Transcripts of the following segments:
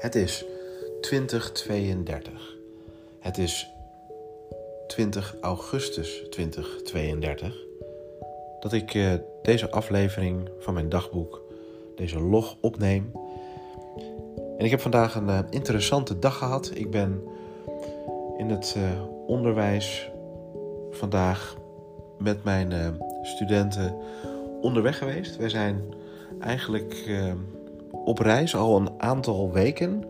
Het is 2032. Het is 20 augustus 2032 dat ik uh, deze aflevering van mijn dagboek, deze log opneem. En ik heb vandaag een uh, interessante dag gehad. Ik ben in het uh, onderwijs vandaag met mijn studenten onderweg geweest. Wij zijn eigenlijk op reis al een aantal weken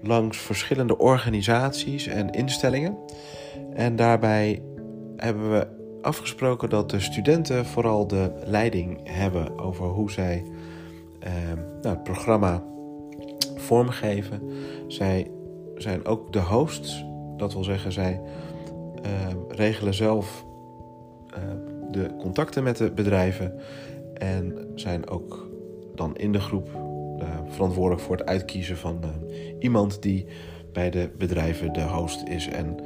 langs verschillende organisaties en instellingen. En daarbij hebben we afgesproken dat de studenten vooral de leiding hebben over hoe zij eh, nou, het programma vormgeven. Zij zijn ook de hosts, dat wil zeggen, zij eh, regelen zelf uh, de contacten met de bedrijven en zijn ook dan in de groep verantwoordelijk voor het uitkiezen van uh, iemand die bij de bedrijven de host is en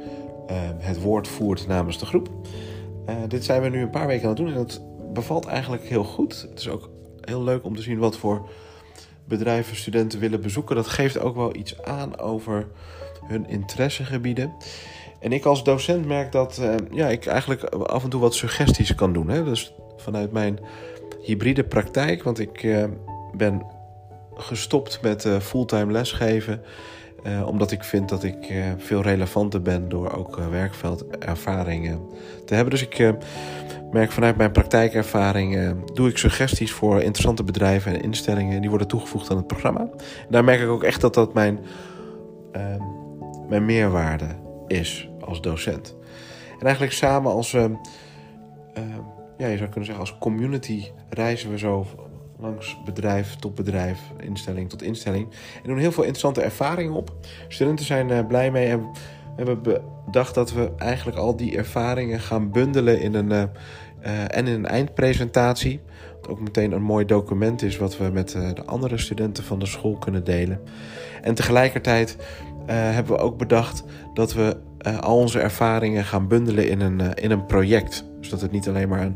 uh, het woord voert namens de groep. dit zijn we nu een paar weken aan het doen en het bevalt eigenlijk heel goed. Het is ook heel leuk om te zien wat voor bedrijven studenten willen bezoeken. Dat geeft ook wel iets aan over hun interessegebieden. En ik als docent merk dat ja, ik eigenlijk af en toe wat suggesties kan doen. Hè? Dus vanuit mijn hybride praktijk, want ik ben gestopt met uh, fulltime lesgeven. Uh, omdat ik vind dat ik uh, veel relevanter ben door ook werkveldervaringen te hebben. Dus ik merk vanuit mijn praktijkervaring doe ik suggesties voor interessante bedrijven en instellingen. Die worden toegevoegd aan het programma. En daar merk ik ook echt dat dat mijn, mijn meerwaarde is als docent. En eigenlijk samen als, ja, je zou kunnen zeggen als community reizen we zo langs bedrijf tot bedrijf, instelling tot instelling. En doen heel veel interessante ervaringen op. Studenten zijn uh, blij mee en we hebben bedacht dat we eigenlijk al die ervaringen gaan bundelen in een, uh, uh, en in een eindpresentatie. Wat ook meteen een mooi document is wat we met de andere studenten van de school kunnen delen. En tegelijkertijd hebben we ook bedacht dat we al onze ervaringen gaan bundelen in een, in een project. Dus dat het niet alleen maar een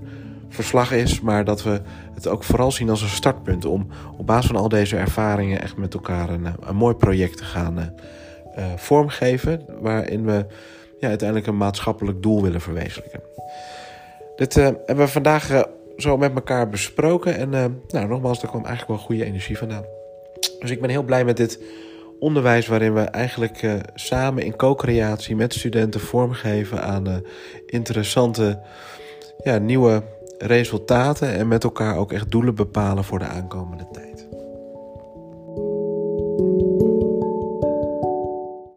verslag is, maar dat we het ook vooral zien als een startpunt om op basis van al deze ervaringen echt met elkaar een, een mooi project te gaan uh, vormgeven, waarin we ja, uiteindelijk een maatschappelijk doel willen verwezenlijken. Dit hebben we vandaag zo met elkaar besproken en nou, nogmaals, daar kwam eigenlijk wel goede energie vandaan. Dus ik ben heel blij met dit onderwijs waarin we eigenlijk samen in co-creatie met studenten vormgeven aan interessante ja, nieuwe resultaten en met elkaar ook echt doelen bepalen voor de aankomende tijd.